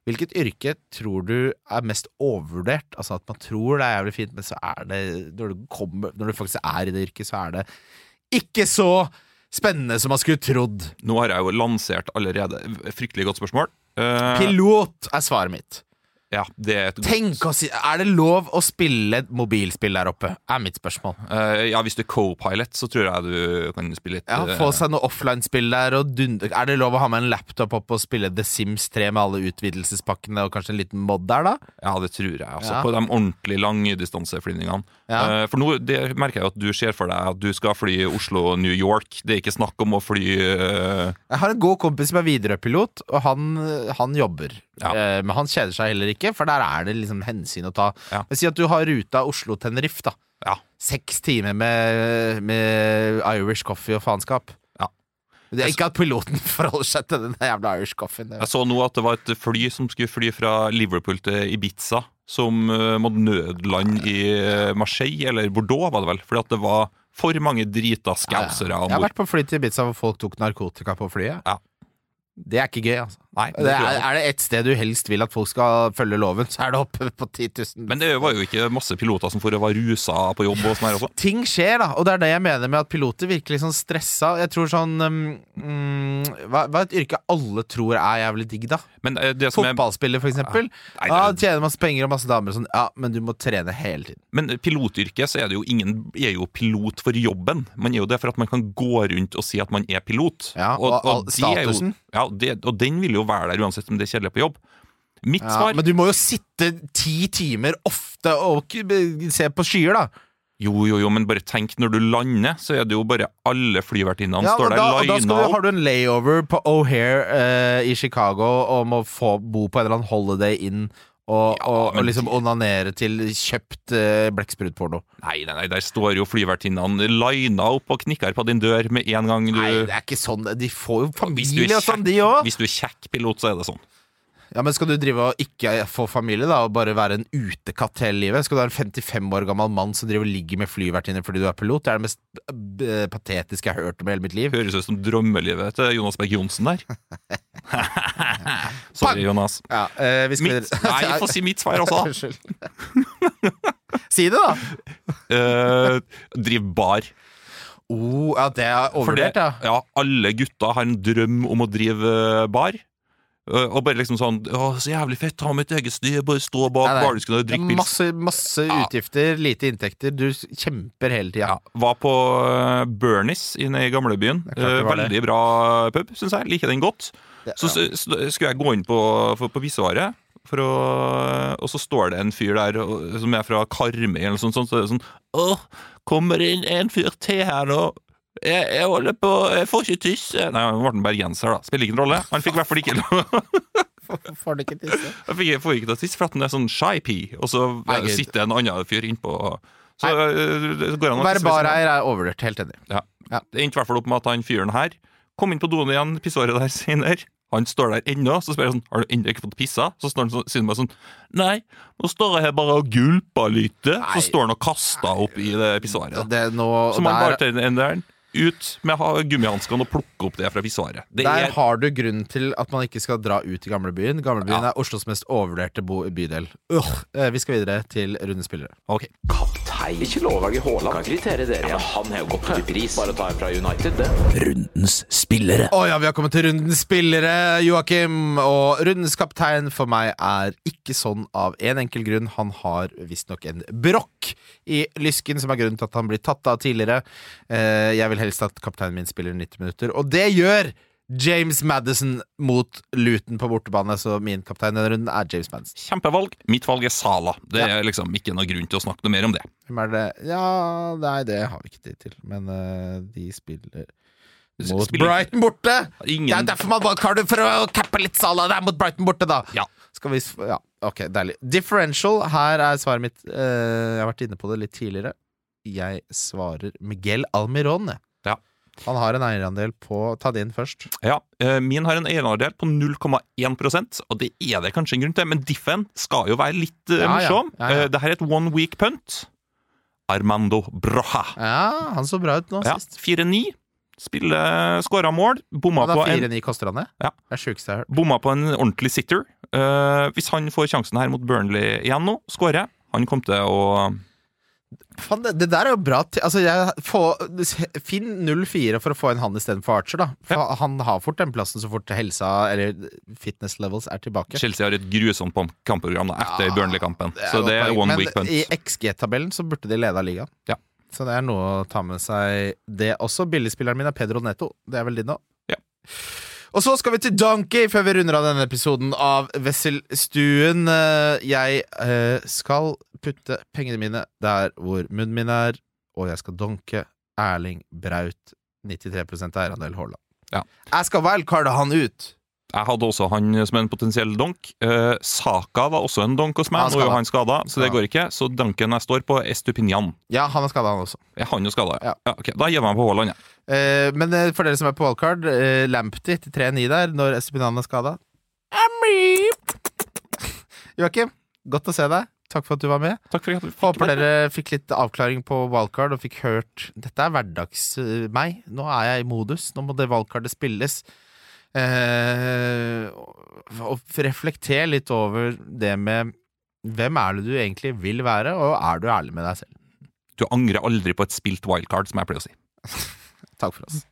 Hvilket yrke tror du er mest overvurdert? Altså at man tror det er jævlig fint, men så er det Når du, kommer, når du faktisk er i det yrket, så er det ikke så spennende som man skulle trodd. Nå har jeg jo lansert allerede. Fryktelig godt spørsmål. Eh, Pilot er svaret mitt. Ja, det er Tenk å si Er det lov å spille mobilspill der oppe? Er mitt spørsmål. Uh, Ja, hvis du er co-pilot, så tror jeg du kan spille litt Ja, eh, Få seg noe offline-spill der. Er det lov å ha med en laptop opp og spille The Sims 3 med alle utvidelsespakkene og kanskje en liten mod der, da? Ja, det tror jeg. Altså, Ja. På de ordentlig langdistanseflyningene. Ja. Eh, for nå det merker jeg at du ser for deg at du skal fly Oslo-New York. Det er ikke snakk om å fly uh... Jeg har en god kompis som er Widerøe-pilot, og han, han jobber. Ja. Eh, men han kjeder seg heller ikke, for der er det liksom hensyn å ta. Ja. Men Si at du har ruta Oslo-Tenerife, da. Ja. Seks timer med, med Irish coffee og faenskap. Det er ikke at piloten forholder seg til den jævla Irish coffeen. Jeg så nå at det var et fly som skulle fly fra Liverpool til Ibiza, som uh, måtte nødlande i eh, Marseille, eller Bordeaux, var det vel, fordi at det var for mange drita skausere Jeg har vært på fly til Ibiza hvor folk tok narkotika på flyet. Ja. Det er ikke gøy, altså. Nei, det Det er, er det ett sted du helst vil at folk skal følge loven, så er det oppe på 10 000. Men det var jo ikke masse piloter som for å være rusa på jobb og sånn her også. ting skjer, da, og det er det jeg mener med at piloter virker litt sånn stressa. Jeg tror sånn um, mm, hva, hva er et yrke alle tror er jævlig digg, da? Men eh, det som er Fotballspiller, for eksempel. Nei, Ja, Tjener masse penger og masse damer og sånn. Ja, men du må trene hele tiden. Men pilotyrket så er det jo ingen er jo pilot for jobben. Man er jo det for at man kan gå rundt og si at man er pilot. Ja, og og, og, og statusen. jo- ja, det, og den vil jo være der uansett om det er kjedelig på jobb. Mitt Ja, svar men du må jo sitte ti timer ofte og se på skyer, da. Jo, jo, jo, men bare tenk, når du lander, så er det jo bare alle flyvertinnene Ja, står der da, da skal lina du, opp. har du en layover på O'Hare eh, i Chicago og må få bo på en eller annen Holiday Inn og, Ja, og, og liksom onanere til kjøpt uh, blekksprutporno. Nei, nei, nei, der står jo flyvertinnene lina opp og knikker på din dør med en gang du Nei, det er ikke sånn. De får jo familie og sånn, de òg. Hvis du er kjekk pilot, så er det sånn. Ja, men skal du drive og ikke få familie, da, og bare være en utekatt hele livet? Skal du ha en 55 år gammel mann som driver og ligger med flyvertinner fordi du er pilot? Det er det mest eh, patetiske jeg har hørt om i hele mitt liv. Høres ut som drømmelivet til Jonas Berg Johnsen der. Sorry, Jonas. Ja, eh, vi skal Mitt, nei, jeg får si mitt svar også. da. Si det, da! Eh, driv bar. Oh, ja, det er overvurdert, ja. ja, alle gutta har en drøm om å drive eh, bar. Eh, Og bare liksom sånn Å, så jævlig fett, ha mitt eget styr, bare stå bak bardisken og drikke pils. Masse, masse Ja. utgifter, lite inntekter. Du kjemper hele tida. Ja, var på uh, Bernies inne i gamlebyen. Er det Eh, veldig bra pub, syns jeg. Liker den godt. Så så, så skulle jeg gå inn på, for, på pissoaret, for å, og så står det en fyr der som er fra Karmøy eller noe sånt. sånt, Så er det sånn Åh, kommer det inn en fyr til her nå? Jeg, jeg holder på Jeg får ikke tisse. Nei, han ble en bergenser, da. Spiller ingen rolle. Han fikk i hvert fall ikke. Får du ikke tisse? Jeg fikk, får ikke til å tisse, for at han er sånn shy pee, og så Nei, sitter en annen fyr innpå. Så øh, det går an Å å tisse hvis man- bareier er overvurdert. Helt enig. Ja. Ja. Det endte i hvert fall opp med at han fyren her kom inn på doen igjen pissåret der senere. Han står der ennå, så spør jeg sånn Har du ennå ikke fått pissa? Så står han sier han bare sånn Nei, nå står jeg her bare og gulper litt. Så står han og kaster opp i det pissoaret. Som han bare tar den der ut med ha- gummihanskene og plukke opp det fra pissoaret. Det der er har du grunn til at man ikke skal dra ut i gamlebyen. Gamlebyen Ja. er Oslos mest overvurderte bydel. Ugh. Eh, Vi skal videre til rundespillere. Okay. Kaptein. Ikke lov å velge Haaland. Kan kritere dere. Ja, han har jo gått i pris. Bare ta en fra United, det. Rundens spillere. Å ja, vi har kommet til rundens spillere, Joakim. Og rundens kaptein for meg er ikke sånn av en enkel grunn. Han har visstnok en brokk i lysken, som er grunnen til at han blir tatt av tidligere. Eh, jeg vil helst at kapteinen min spiller 90 minutter, og det gjør James Madison mot Luton på bortebane. Så min kaptein denne runden er James Madison. Kjempevalg. Mitt valg er Sala. Det er liksom ikke noe grunn til å snakke noe mer om det. Hvem er det? Ja, nei, det har vi ikke tid til. Men uh, de spiller mot Spiller- Brighton borte! Ingen- Det er derfor man valgte for å cappe litt Sala. Det er mot Brighton borte, da! Ja. Skal vi Ja, ok, deilig. Differential. Her er svaret mitt. Uh, jeg har vært inne på det litt tidligere. Jeg svarer Miguel Almiron. jeg. Han har en eierandel på Ta det inn først. Ja, eh, Min har en eierandel på 0,1% og det er det kanskje en grunn til, men diffen skal jo være litt eh, Ja, morsom. Ja, ja. ja. det her er et one week punt. Armando Broja. Ja, han så bra ut nå sist. 4-9. Spille skåra mål. Bomma på, en, 4-9 koster han det? Ja. Det er sjukeste jeg har hørt. bomma på en ordentlig sitter. Eh, hvis han får sjansen her mot Burnley igjen nå, skårer Han kommer til å Faen, det, det der er jo bra Altså, jeg får, Finn 0-4 for å få en han istedenfor Archer, da. For Han har fort den plassen så fort helsa eller fitness levels er tilbake. Chelsea har et grusomt kampprogram da, etter Ja, Burnley-kampen. Så det er one Men week punt. i XG-tabellen så burde de lede av ligaen. Ja. Så det er noe å ta med seg det også. Billigspilleren min er Pedro Neto. Det er vel din òg? Ja. Og så skal vi til Donkey før vi runder av denne episoden av Wesselstuen. Eh, Jeg eh, skal putte pengene mine der hvor munnen min er, og jeg skal donke Erling Braut 93 eierandel Haaland. Ja. Jeg skal wildcarde han ut. Jeg hadde også han som en potensiell donk. Eh, Saka var også en donk hos meg. Han Nå er jo skadet. han skada, så det Ja. går ikke. Så donken jeg står på, er Stupinian. Ja, han er skada, han også. Er han jo skada? Ja. Ja, ok. Da gir jeg meg på Haaland, jeg. Eh, men eh, for dere som er på wildcard, eh, Lamptey til 3-9 der, når Estupinian er skada. Joakim, godt å se deg. Takk for at du var med. Takk for at du fikk Håper med. dere fikk litt avklaring på wildcard og fikk hørt Dette er hverdags eh, meg. Nå er jeg i modus. Nå må det wildcardet spilles. Eh, og reflekter litt over det med hvem er det du egentlig vil være, og er du ærlig med deg selv? Du angrer aldri på et spilt wildcard, som jeg pleier å si. Takk for oss.